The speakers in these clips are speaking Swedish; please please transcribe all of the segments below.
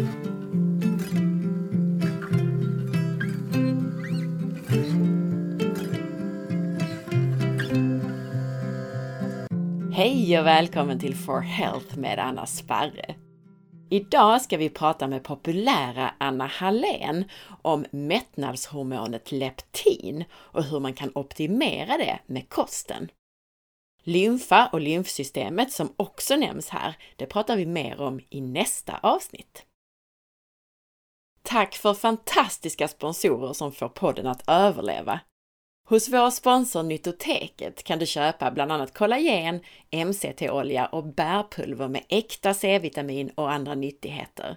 Hej och välkommen till For Health med Anna Sparre. Idag ska vi prata med populära Anna Hallén om mättnadshormonet leptin och hur man kan optimera det med kosten. Lymfa och lymfsystemet som också nämns här, det pratar vi mer om i nästa avsnitt. Tack för fantastiska sponsorer som får podden att överleva. Hos vår sponsor Nytoteket kan du köpa bland annat kollagen, MCT-olja och bärpulver med äkta C-vitamin och andra nyttigheter.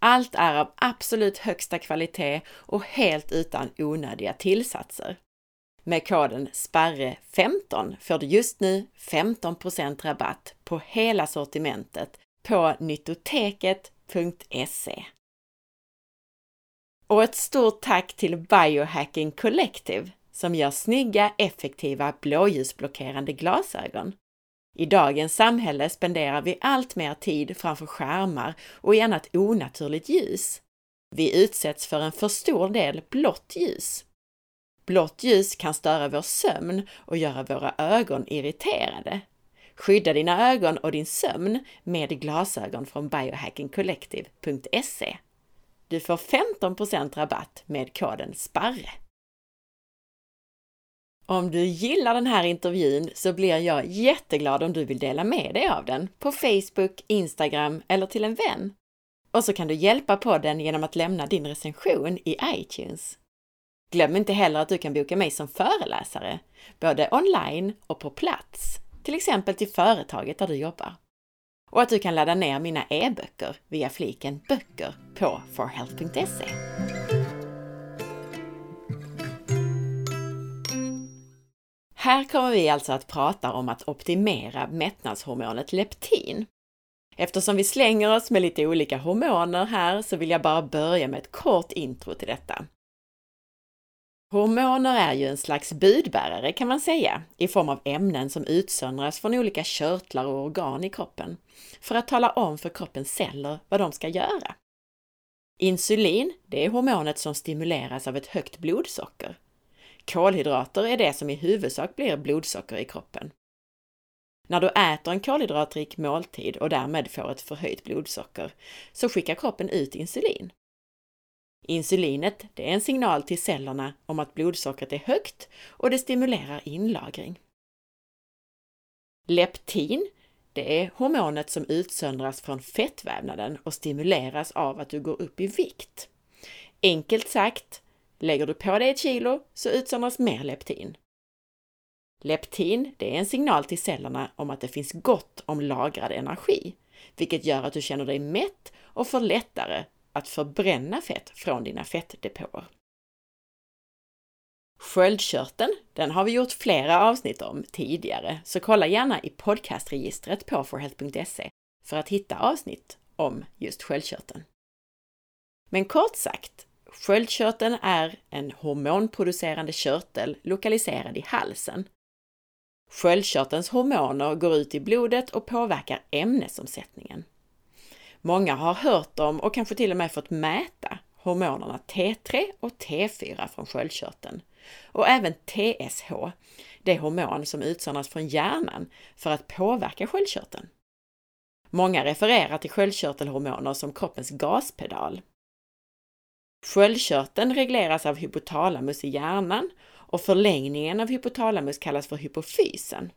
Allt är av absolut högsta kvalitet och helt utan onödiga tillsatser. Med koden SPARRE15 får du just nu 15% rabatt på hela sortimentet på nyttoteket.se. Och ett stort tack till Biohacking Collective som gör snygga, effektiva blåljusblockerande glasögon. I dagens samhälle spenderar vi allt mer tid framför skärmar och i annat onaturligt ljus. Vi utsätts för en för stor del blått ljus. Blått ljus kan störa vår sömn och göra våra ögon irriterade. Skydda dina ögon och din sömn med glasögon från biohackingcollective.se. Du får 15% rabatt med koden SPARRE. Om du gillar den här intervjun så blir jag jätteglad om du vill dela med dig av den på Facebook, Instagram eller till en vän. Och så kan du hjälpa podden genom att lämna din recension i iTunes. Glöm inte heller att du kan boka mig som föreläsare, både online och på plats, till exempel till företaget där du jobbar. Och att du kan ladda ner mina e-böcker via fliken Böcker på forhealth.se. Här kommer vi alltså att prata om att optimera mättnadshormonet leptin. Eftersom vi slänger oss med lite olika hormoner här så vill jag bara börja med ett kort intro till detta. Hormoner är ju en slags budbärare kan man säga, i form av ämnen som utsöndras från olika körtlar och organ i kroppen, för att tala om för kroppens celler vad de ska göra. Insulin, det är hormonet som stimuleras av ett högt blodsocker. Kolhydrater är det som i huvudsak blir blodsocker i kroppen. När du äter en kolhydratrik måltid och därmed får ett förhöjt blodsocker så skickar kroppen ut insulin. Insulinet det är en signal till cellerna om att blodsockret är högt och det stimulerar inlagring. Leptin det är hormonet som utsöndras från fettvävnaden och stimuleras av att du går upp i vikt. Enkelt sagt, lägger du på dig ett kilo så utsöndras mer leptin. Leptin det är en signal till cellerna om att det finns gott om lagrad energi, vilket gör att du känner dig mätt och får lättare att förbränna fett från dina fettdepåer. Sköldkörteln, den har vi gjort flera avsnitt om tidigare, så kolla gärna i podcastregistret på forhealth.se för att hitta avsnitt om just sköldkörteln. Men kort sagt, sköldkörteln är en hormonproducerande körtel lokaliserad i halsen. Sköldkörtelns hormoner går ut i blodet och påverkar ämnesomsättningen. Många har hört om och kanske till och med fått mäta hormonerna T3 och T4 från sköldkörteln och även TSH, det hormon som utsöndras från hjärnan för att påverka sköldkörteln. Många refererar till sköldkörtelhormoner som kroppens gaspedal. Sköldkörteln regleras av hypotalamus i hjärnan och förlängningen av hypotalamus kallas för hypofysen.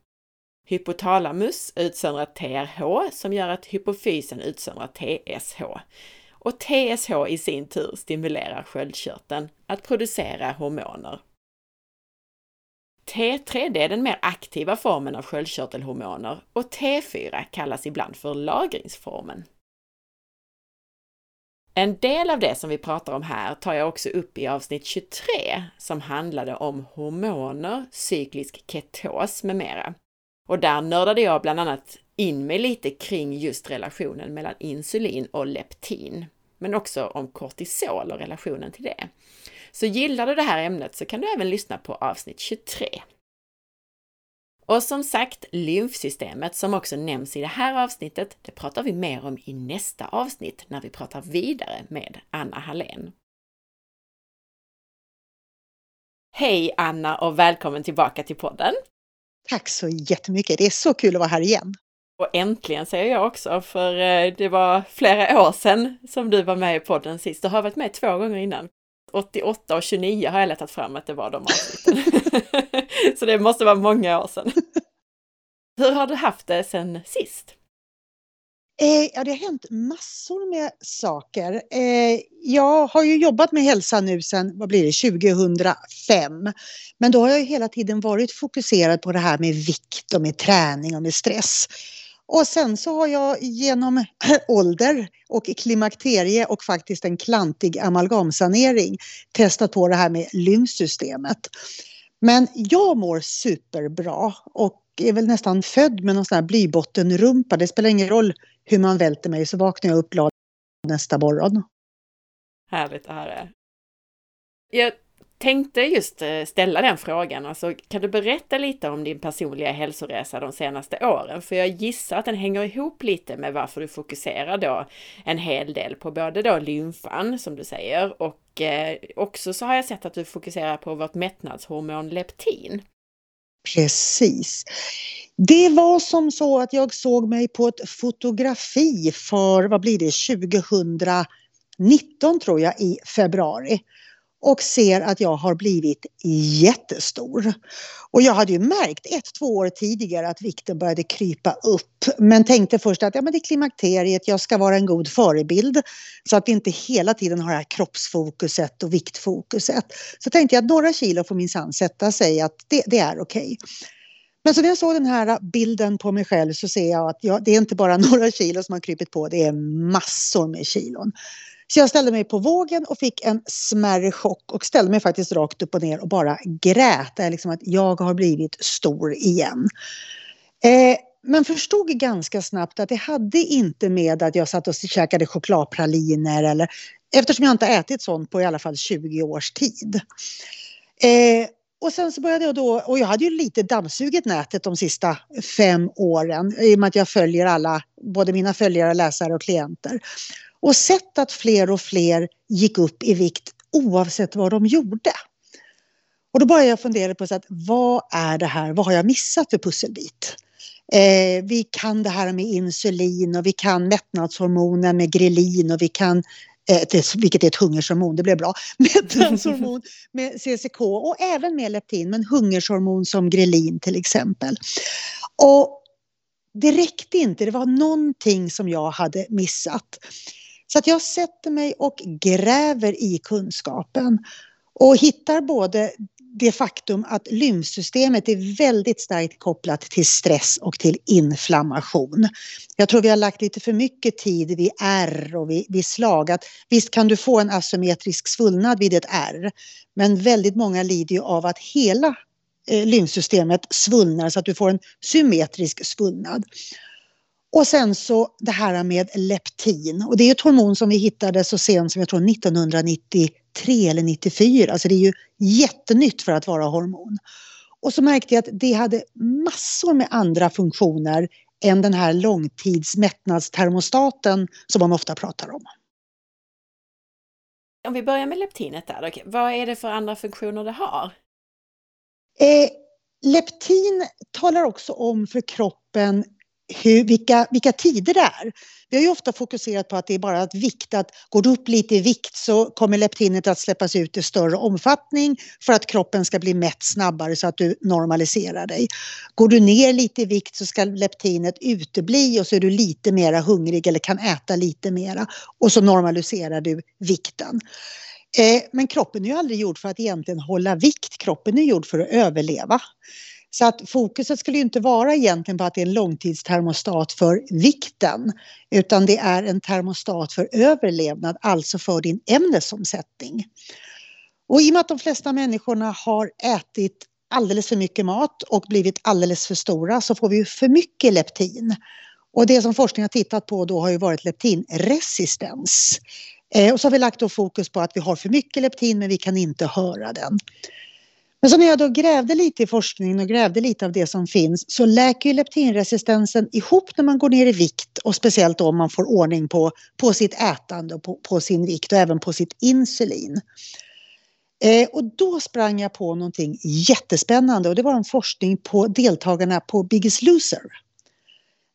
Hypotalamus utsöndrar TRH som gör att hypofysen utsöndrar TSH. Och TSH i sin tur stimulerar sköldkörteln att producera hormoner. T3 det är den mer aktiva formen av sköldkörtelhormoner och T4 kallas ibland för lagringsformen. En del av det som vi pratar om här tar jag också upp i avsnitt 23 som handlade om hormoner, cyklisk ketos med mera. Och där nördade jag bland annat in mig lite kring just relationen mellan insulin och leptin, men också om kortisol och relationen till det. Så gillar du det här ämnet så kan du även lyssna på avsnitt 23. Och som sagt, lymfsystemet som också nämns i det här avsnittet, det pratar vi mer om i nästa avsnitt när vi pratar vidare med Anna Hallén. Hej Anna och välkommen tillbaka till podden! Tack så jättemycket! Det är så kul att vara här igen! Och äntligen säger jag också, för eh, det var flera år sedan som du var med i podden sist. Du har varit med två gånger innan. 88 och 29 har jag letat fram att det var de avsnitten. så det måste vara många år sedan. Hur har du haft det sedan sist? Eh, ja, det har hänt massor med saker. Eh, jag har ju jobbat med hälsa nu sedan, vad blir det, 2005. Men då har jag hela tiden varit fokuserad på det här med vikt och med träning och med stress. Och sen så har jag genom ålder och klimakterie och faktiskt en klantig amalgamsanering testat på det här med lymfsystemet. Men jag mår superbra och är väl nästan född med någon sån här blybottenrumpa. Det spelar ingen roll hur man välter mig så vaknar jag upp glad nästa morgon. Härligt att höra. Jag tänkte just eh, ställa den frågan. Alltså, kan du berätta lite om din personliga hälsoresa de senaste åren? För jag gissar att den hänger ihop lite med varför du fokuserar då en hel del på både då lymfan, som du säger, och eh, också så har jag sett att du fokuserar på vårt mättnadshormon leptin. Precis. Det var som så att jag såg mig på ett fotografi för, vad blir det, 2019 tror jag i februari och ser att jag har blivit jättestor. Och jag hade ju märkt ett, två år tidigare att vikten började krypa upp. Men tänkte först att ja, men det är klimakteriet, jag ska vara en god förebild. Så att vi inte hela tiden har det här kroppsfokuset och viktfokuset. Så tänkte jag att några kilo får minsann sätta sig, att det, det är okej. Okay. Men så när jag såg den här bilden på mig själv så ser jag att jag, det är inte bara några kilo som har krypit på, det är massor med kilon. Så jag ställde mig på vågen och fick en smärre chock och ställde mig faktiskt rakt upp och ner och bara grät. Liksom att jag har blivit stor igen. Eh, men förstod ganska snabbt att det hade inte med att jag satt och käkade chokladpraliner eller eftersom jag inte ätit sånt på i alla fall 20 års tid. Eh, och sen så började jag då, och jag hade ju lite dammsugit nätet de sista fem åren i och med att jag följer alla, både mina följare, läsare och klienter. Och sett att fler och fler gick upp i vikt oavsett vad de gjorde. Och då började jag fundera på så att, vad är det här, vad har jag missat för pusselbit? Eh, vi kan det här med insulin och vi kan mättnadshormonen med grelin och vi kan eh, vilket är ett hungershormon, det blev bra, mättnadshormon med CCK och även med leptin, men hungershormon som grelin till exempel. Och det räckte inte, det var någonting som jag hade missat. Så att jag sätter mig och gräver i kunskapen och hittar både det faktum att lymfsystemet är väldigt starkt kopplat till stress och till inflammation. Jag tror vi har lagt lite för mycket tid vid R och vid, vid slag. Att visst kan du få en asymmetrisk svullnad vid ett R, men väldigt många lider ju av att hela eh, lymfsystemet svullnar så att du får en symmetrisk svullnad. Och sen så det här med leptin. Och det är ett hormon som vi hittade så sent som jag tror 1993 eller 94. Alltså det är ju jättenytt för att vara hormon. Och så märkte jag att det hade massor med andra funktioner än den här långtidsmättnadstermostaten som man ofta pratar om. Om vi börjar med leptinet där, okay. vad är det för andra funktioner det har? Eh, leptin talar också om för kroppen hur, vilka, vilka tider det är. Vi har ju ofta fokuserat på att det är bara att vikt, att går du upp lite i vikt så kommer leptinet att släppas ut i större omfattning för att kroppen ska bli mätt snabbare så att du normaliserar dig. Går du ner lite i vikt så ska leptinet utebli och så är du lite mera hungrig eller kan äta lite mera och så normaliserar du vikten. Eh, men kroppen är ju aldrig gjord för att egentligen hålla vikt, kroppen är gjord för att överleva. Så att fokuset skulle inte vara egentligen på att det är en långtidstermostat för vikten utan det är en termostat för överlevnad, alltså för din ämnesomsättning. Och i och med att de flesta människorna har ätit alldeles för mycket mat och blivit alldeles för stora så får vi för mycket leptin. Och det som forskningen har tittat på då har ju varit leptinresistens. Eh, och så har vi lagt då fokus på att vi har för mycket leptin men vi kan inte höra den. Men så när jag då grävde lite i forskningen och grävde lite av det som finns så läker ju leptinresistensen ihop när man går ner i vikt och speciellt om man får ordning på, på sitt ätande och på, på sin vikt och även på sitt insulin. Eh, och då sprang jag på någonting jättespännande och det var en forskning på deltagarna på Biggest Loser.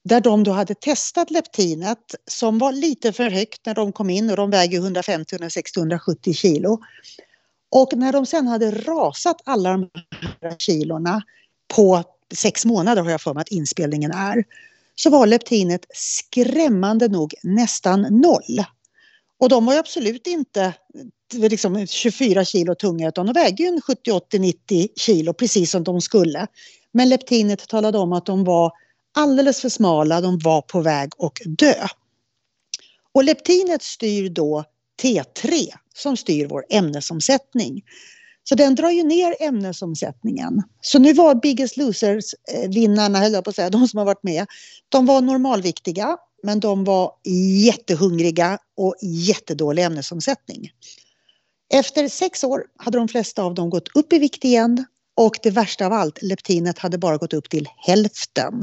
Där de då hade testat leptinet som var lite för högt när de kom in och de väger 150, 160, 170 kilo. Och när de sen hade rasat alla de här kilorna på sex månader har jag för mig att inspelningen är, så var leptinet skrämmande nog nästan noll. Och de var ju absolut inte eh, liksom 24 kilo tunga utan de vägde ju 70, 80, 90 kilo precis som de skulle. Men leptinet talade om att de var alldeles för smala, de var på väg att dö. Och leptinet styr då T3 som styr vår ämnesomsättning. Så den drar ju ner ämnesomsättningen. Så nu var Biggest Losers-vinnarna, eh, höll jag på att säga, de som har varit med, de var normalviktiga men de var jättehungriga och jättedålig ämnesomsättning. Efter sex år hade de flesta av dem gått upp i vikt igen och det värsta av allt, leptinet hade bara gått upp till hälften.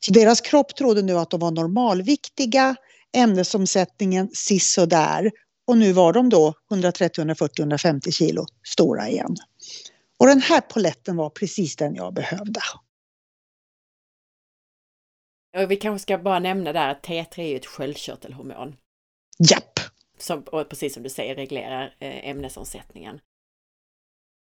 Så deras kropp trodde nu att de var normalviktiga, ämnesomsättningen sisådär och nu var de då 130, 140, 150 kilo stora igen. Och den här poletten var precis den jag behövde. Och vi kanske ska bara nämna där att T3 är ett sköldkörtelhormon. Japp! Som, och precis som du säger reglerar eh, ämnesomsättningen.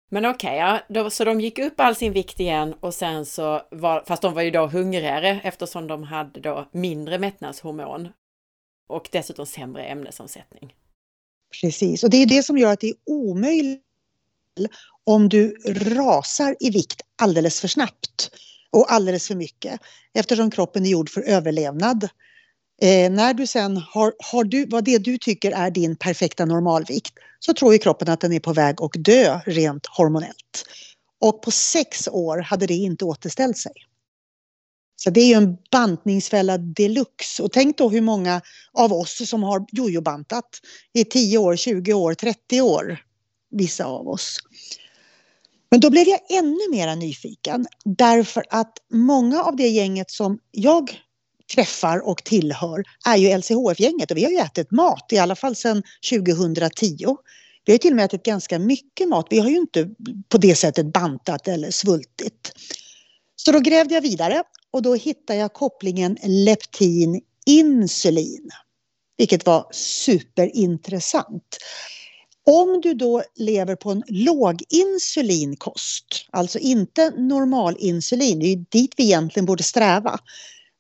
Men okej, okay, ja, så de gick upp all sin vikt igen och sen så var, fast de var ju då hungrigare eftersom de hade då mindre mättnadshormon och dessutom sämre ämnesomsättning. Precis, och det är det som gör att det är omöjligt om du rasar i vikt alldeles för snabbt och alldeles för mycket eftersom kroppen är gjord för överlevnad. Eh, när du sen har, har du, vad det du tycker är din perfekta normalvikt så tror ju kroppen att den är på väg att dö rent hormonellt. Och på sex år hade det inte återställt sig. Så det är ju en bantningsfälla deluxe. Och tänk då hur många av oss som har jojobantat i 10 år, 20 år, 30 år. Vissa av oss. Men då blev jag ännu mer nyfiken därför att många av det gänget som jag träffar och tillhör är ju LCHF-gänget och vi har ju ätit mat i alla fall sedan 2010. Vi har till och med ätit ganska mycket mat. Vi har ju inte på det sättet bantat eller svultit. Så då grävde jag vidare och då hittade jag kopplingen leptin-insulin. Vilket var superintressant. Om du då lever på en låginsulinkost, alltså inte normalinsulin, det är ju dit vi egentligen borde sträva.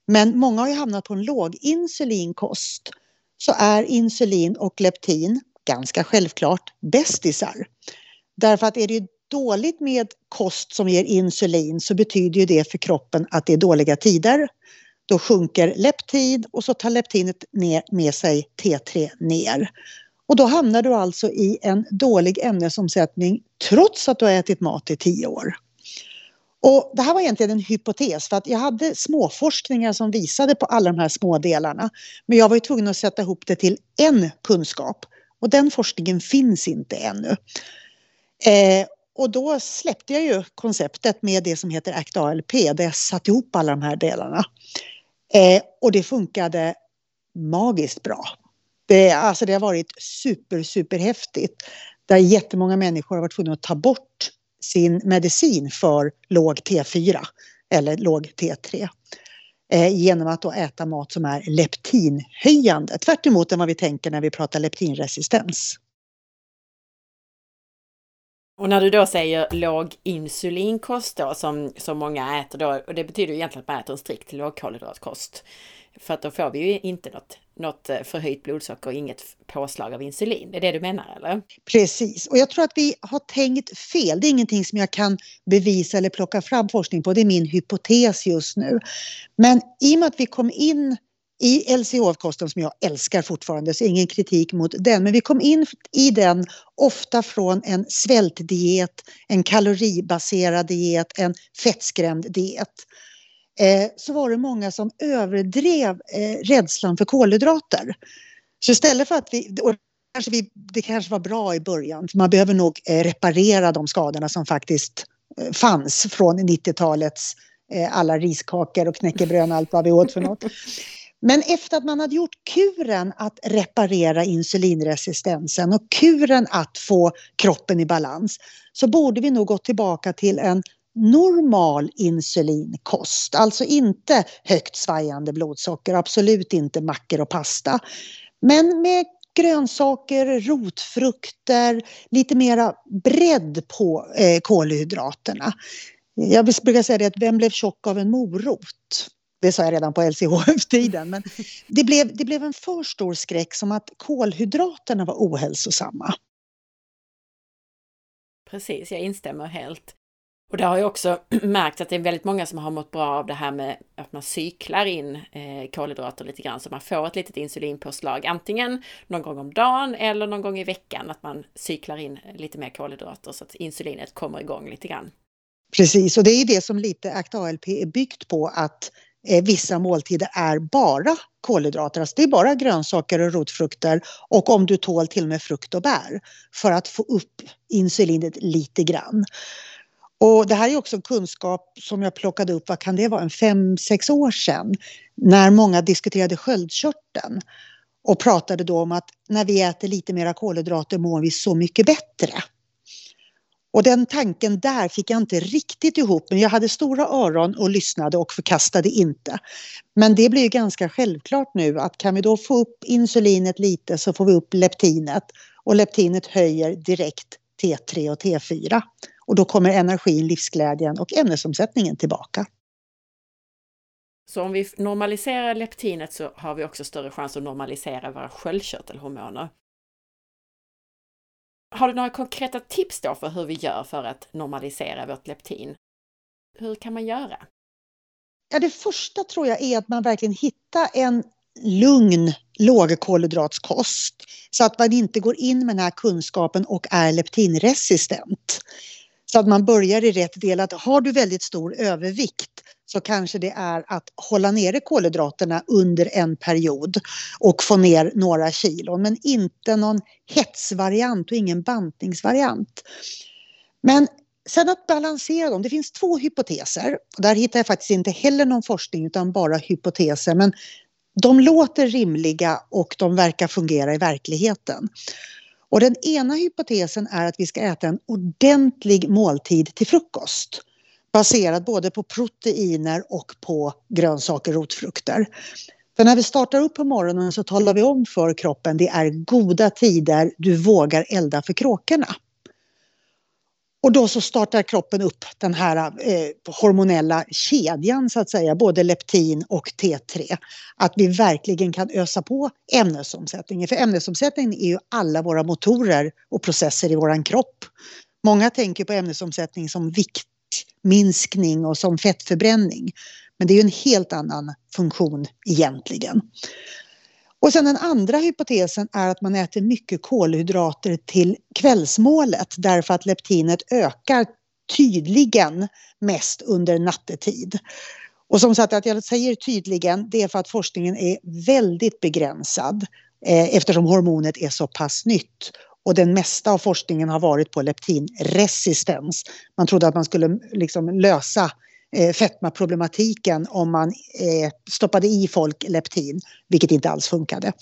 Men många har ju hamnat på en låginsulinkost. Så är insulin och leptin, ganska självklart, bästisar. Därför att är det dåligt med kost som ger insulin så betyder ju det för kroppen att det är dåliga tider. Då sjunker leptid och så tar leptinet ner, med sig T3 ner. Och då hamnar du alltså i en dålig ämnesomsättning trots att du har ätit mat i tio år. Och det här var egentligen en hypotes för att jag hade småforskningar som visade på alla de här små delarna. Men jag var ju tvungen att sätta ihop det till en kunskap och den forskningen finns inte ännu. Eh, och då släppte jag ju konceptet med det som heter ACT ALP där jag satte ihop alla de här delarna. Eh, och det funkade magiskt bra. Det, alltså det har varit super, super häftigt. Där jättemånga människor har varit tvungna att ta bort sin medicin för låg T4 eller låg T3 eh, genom att då äta mat som är leptinhöjande. Tvärt emot vad vi tänker när vi pratar leptinresistens. Och när du då säger låg insulinkost då som, som många äter då, och det betyder ju egentligen att man äter en strikt lågkolhydratkost. För att då får vi ju inte något, något eh, förhöjt blodsocker och inget påslag av insulin. Det är det du menar eller? Precis, och jag tror att vi har tänkt fel. Det är ingenting som jag kan bevisa eller plocka fram forskning på. Det är min hypotes just nu. Men i och med att vi kom in i LCHF-kosten som jag älskar fortfarande, så ingen kritik mot den. Men vi kom in i den ofta från en svältdiet, en kaloribaserad diet, en fettskrämd diet. Eh, så var det många som överdrev eh, rädslan för kolhydrater. Så istället för att vi, kanske vi, det kanske var bra i början, för man behöver nog eh, reparera de skadorna som faktiskt eh, fanns från 90-talets eh, alla riskakor och knäckebröd och allt vad vi åt för något. Men efter att man hade gjort kuren att reparera insulinresistensen och kuren att få kroppen i balans så borde vi nog gå tillbaka till en normal insulinkost. Alltså inte högt svajande blodsocker, absolut inte mackor och pasta. Men med grönsaker, rotfrukter, lite mera bredd på eh, kolhydraterna. Jag brukar säga det att vem blev tjock av en morot? Det sa jag redan på LCHF-tiden. Men det blev, det blev en för stor skräck som att kolhydraterna var ohälsosamma. Precis, jag instämmer helt. Och det har jag också märkt att det är väldigt många som har mått bra av det här med att man cyklar in eh, kolhydrater lite grann så man får ett litet insulinpåslag antingen någon gång om dagen eller någon gång i veckan att man cyklar in lite mer kolhydrater så att insulinet kommer igång lite grann. Precis, och det är det som lite ACT-ALP är byggt på att Eh, vissa måltider är bara kolhydrater. Alltså det är bara grönsaker och rotfrukter och om du tål till och med frukt och bär för att få upp insulinet lite grann. Och det här är också kunskap som jag plockade upp, vad kan det vara, en fem, sex år sedan när många diskuterade sköldkörteln och pratade då om att när vi äter lite mera kolhydrater mår vi så mycket bättre. Och den tanken där fick jag inte riktigt ihop, men jag hade stora öron och lyssnade och förkastade inte. Men det blir ju ganska självklart nu att kan vi då få upp insulinet lite så får vi upp leptinet och leptinet höjer direkt T3 och T4 och då kommer energin, livsglädjen och ämnesomsättningen tillbaka. Så om vi normaliserar leptinet så har vi också större chans att normalisera våra sköldkörtelhormoner. Har du några konkreta tips då för hur vi gör för att normalisera vårt leptin? Hur kan man göra? Ja, det första tror jag är att man verkligen hittar en lugn lågkolhydratskost så att man inte går in med den här kunskapen och är leptinresistent. Så att man börjar i rätt del. Att har du väldigt stor övervikt så kanske det är att hålla nere kolhydraterna under en period och få ner några kilon. Men inte någon hetsvariant och ingen bantningsvariant. Men sen att balansera dem. Det finns två hypoteser. Där hittar jag faktiskt inte heller någon forskning utan bara hypoteser. Men de låter rimliga och de verkar fungera i verkligheten. Och den ena hypotesen är att vi ska äta en ordentlig måltid till frukost baserad både på proteiner och på grönsaker och rotfrukter. För när vi startar upp på morgonen så talar vi om för kroppen det är goda tider, du vågar elda för kråkorna. Och då så startar kroppen upp den här eh, hormonella kedjan så att säga, både leptin och T3. Att vi verkligen kan ösa på ämnesomsättningen. För ämnesomsättningen är ju alla våra motorer och processer i våran kropp. Många tänker på ämnesomsättning som viktminskning och som fettförbränning. Men det är ju en helt annan funktion egentligen. Och sen den andra hypotesen är att man äter mycket kolhydrater till kvällsmålet därför att leptinet ökar tydligen mest under nattetid. Och som sagt att jag säger tydligen det är för att forskningen är väldigt begränsad eh, eftersom hormonet är så pass nytt. Och den mesta av forskningen har varit på leptinresistens. Man trodde att man skulle liksom lösa eh, fetmaproblematiken om man eh, stoppade i folk leptin, vilket inte alls funkade.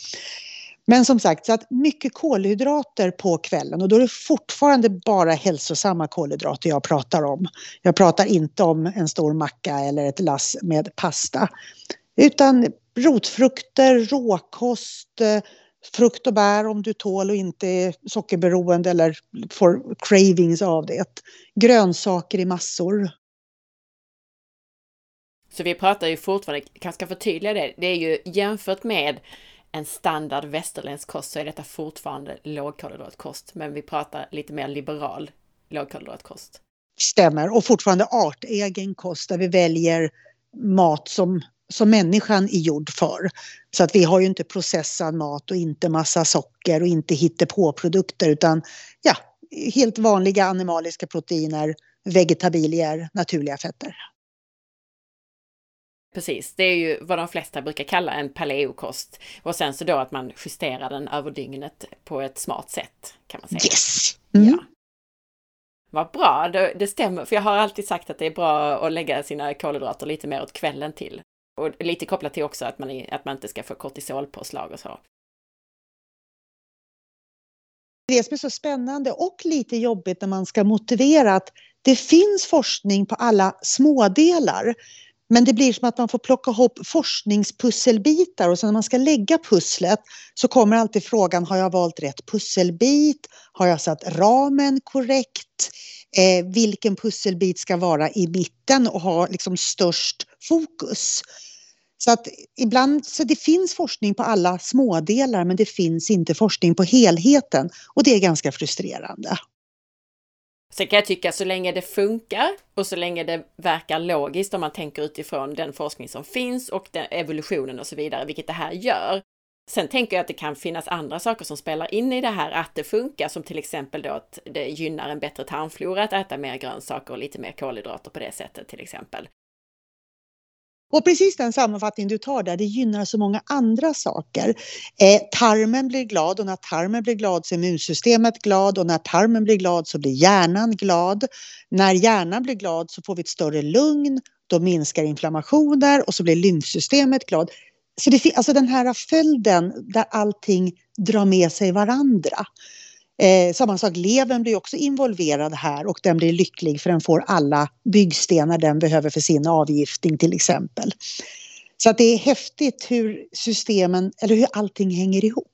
Men som sagt, så att mycket kolhydrater på kvällen och då är det fortfarande bara hälsosamma kolhydrater jag pratar om. Jag pratar inte om en stor macka eller ett lass med pasta. Utan rotfrukter, råkost, eh, frukt och bär om du tål och inte är sockerberoende eller får cravings av det. Grönsaker i massor. Så vi pratar ju fortfarande, kanske ska förtydliga det, det är ju jämfört med en standard västerländsk kost så är detta fortfarande lågkolhydratkost, men vi pratar lite mer liberal lågkolhydratkost. Stämmer, och fortfarande artegen kost där vi väljer mat som, som människan är gjord för. Så att vi har ju inte processad mat och inte massa socker och inte hittepåprodukter utan ja, helt vanliga animaliska proteiner, vegetabilier, naturliga fetter. Precis, det är ju vad de flesta brukar kalla en paleokost. Och sen så då att man justerar den över dygnet på ett smart sätt kan man säga. Yes! Mm. Ja. Vad bra, det, det, stämmer, för jag har alltid sagt att det är bra att lägga sina kolhydrater lite mer åt kvällen till. Och lite kopplat till också att man, att man inte ska få kortisolpåslag och så. Det som är så spännande och lite jobbigt när man ska motivera att det finns forskning på alla smådelar. Men det blir som att man får plocka ihop forskningspusselbitar och sen när man ska lägga pusslet så kommer alltid frågan, har jag valt rätt pusselbit? Har jag satt ramen korrekt? Eh, vilken pusselbit ska vara i mitten och ha liksom störst fokus? Så att ibland, så det finns forskning på alla smådelar men det finns inte forskning på helheten och det är ganska frustrerande. Sen kan jag tycka så länge det funkar och så länge det verkar logiskt om man tänker utifrån den forskning som finns och den evolutionen och så vidare, vilket det här gör. Sen tänker jag att det kan finnas andra saker som spelar in i det här att det funkar, som till exempel då att det gynnar en bättre tarmflora att äta mer grönsaker och lite mer kolhydrater på det sättet till exempel. Och precis den sammanfattning du tar där, det gynnar så många andra saker. Eh, tarmen blir glad och när tarmen blir glad så är immunsystemet glad och när tarmen blir glad så blir hjärnan glad. När hjärnan blir glad så får vi ett större lugn, då minskar inflammationer och så blir lymfsystemet glad. Så det, alltså den här följden där allting drar med sig varandra. Eh, samma sak, levern blir också involverad här och den blir lycklig för den får alla byggstenar den behöver för sin avgiftning till exempel. Så att det är häftigt hur systemen, eller hur allting hänger ihop.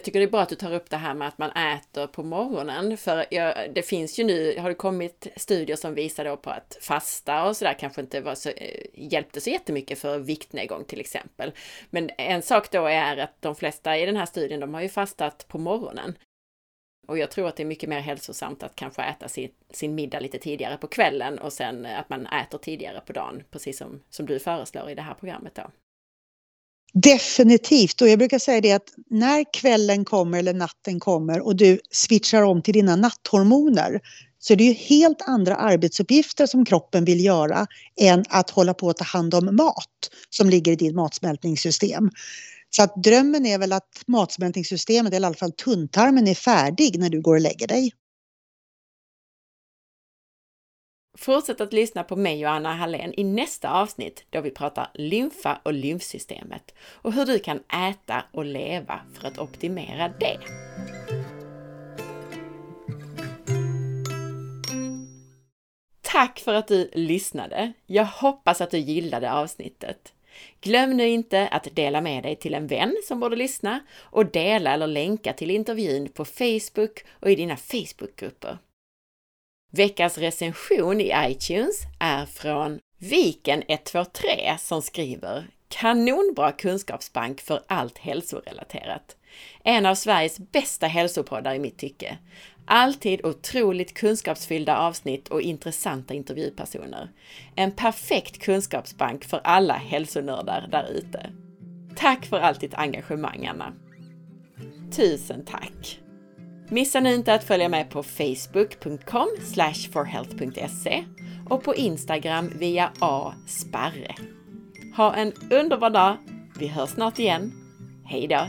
Jag tycker det är bra att du tar upp det här med att man äter på morgonen, för jag, det finns ju nu, har det kommit studier som visar då på att fasta och sådär kanske inte var så, eh, hjälpte så jättemycket för viktnedgång till exempel. Men en sak då är att de flesta i den här studien, de har ju fastat på morgonen. Och jag tror att det är mycket mer hälsosamt att kanske äta sin, sin middag lite tidigare på kvällen och sen att man äter tidigare på dagen, precis som, som du föreslår i det här programmet då. Definitivt, och jag brukar säga det att när kvällen kommer eller natten kommer och du switchar om till dina natthormoner så är det ju helt andra arbetsuppgifter som kroppen vill göra än att hålla på att ta hand om mat som ligger i ditt matsmältningssystem. Så att drömmen är väl att matsmältningssystemet, eller i alla fall tunntarmen, är färdig när du går och lägger dig. Fortsätt att lyssna på mig och Anna Hallén i nästa avsnitt då vi pratar lymfa och lymfsystemet och hur du kan äta och leva för att optimera det. Tack för att du lyssnade! Jag hoppas att du gillade avsnittet. Glöm nu inte att dela med dig till en vän som borde lyssna och dela eller länka till intervjun på Facebook och i dina Facebookgrupper. Veckans recension i iTunes är från Viken123 som skriver Kanonbra kunskapsbank för allt hälsorelaterat. En av Sveriges bästa hälsopoddar i mitt tycke. Alltid otroligt kunskapsfyllda avsnitt och intressanta intervjupersoner. En perfekt kunskapsbank för alla hälsonördar där ute. Tack för allt ditt engagemang, Anna. Tusen tack! Missa nu inte att följa med på facebook.com forhealth.se och på Instagram via asparre. Ha en underbar dag! Vi hörs snart igen. Hejdå!